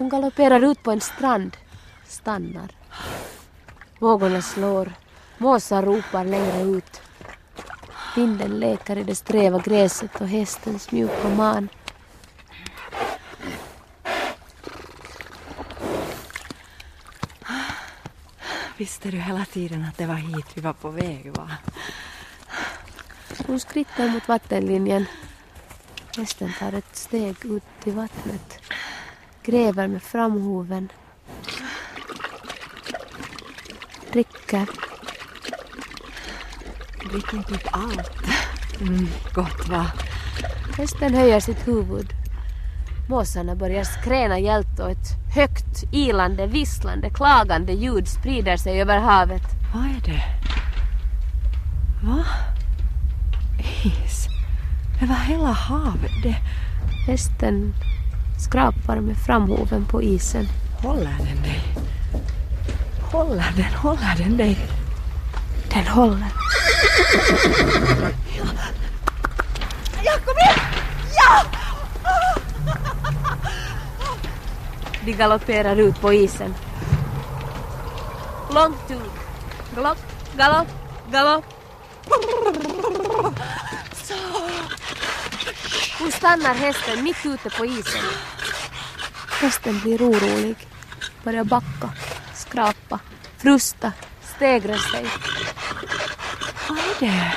Hon galopperar ut på en strand, stannar. Vågorna slår, måsar ropar längre ut. Vinden leker i det sträva gräset och hästens mjuka man. Visste du hela tiden att det var hit vi var på väg va? Hon skrittar mot vattenlinjen. Hästen tar ett steg ut till vattnet. Gräver med framhoven. Dricker. Drick inte upp allt. Mm, gott va? Hästen höjer sitt huvud. Måsarna börjar skräna hjält och ett högt, ilande, visslande, klagande ljud sprider sig över havet. Vad är det? Va? Is? Över hela havet? Det... Hästen skrapar med framhoven på isen. Håller den dig? Håller den, håller den dig? Den håller. Ja, kom igen! Ja! De galopperar ut på isen. Långt ut. Galopp, galopp, galopp. Hon stannar hästen mitt ute på isen. Hästen blir orolig. Börjar backa, skrapa, frusta, stegra sig. Vad är det?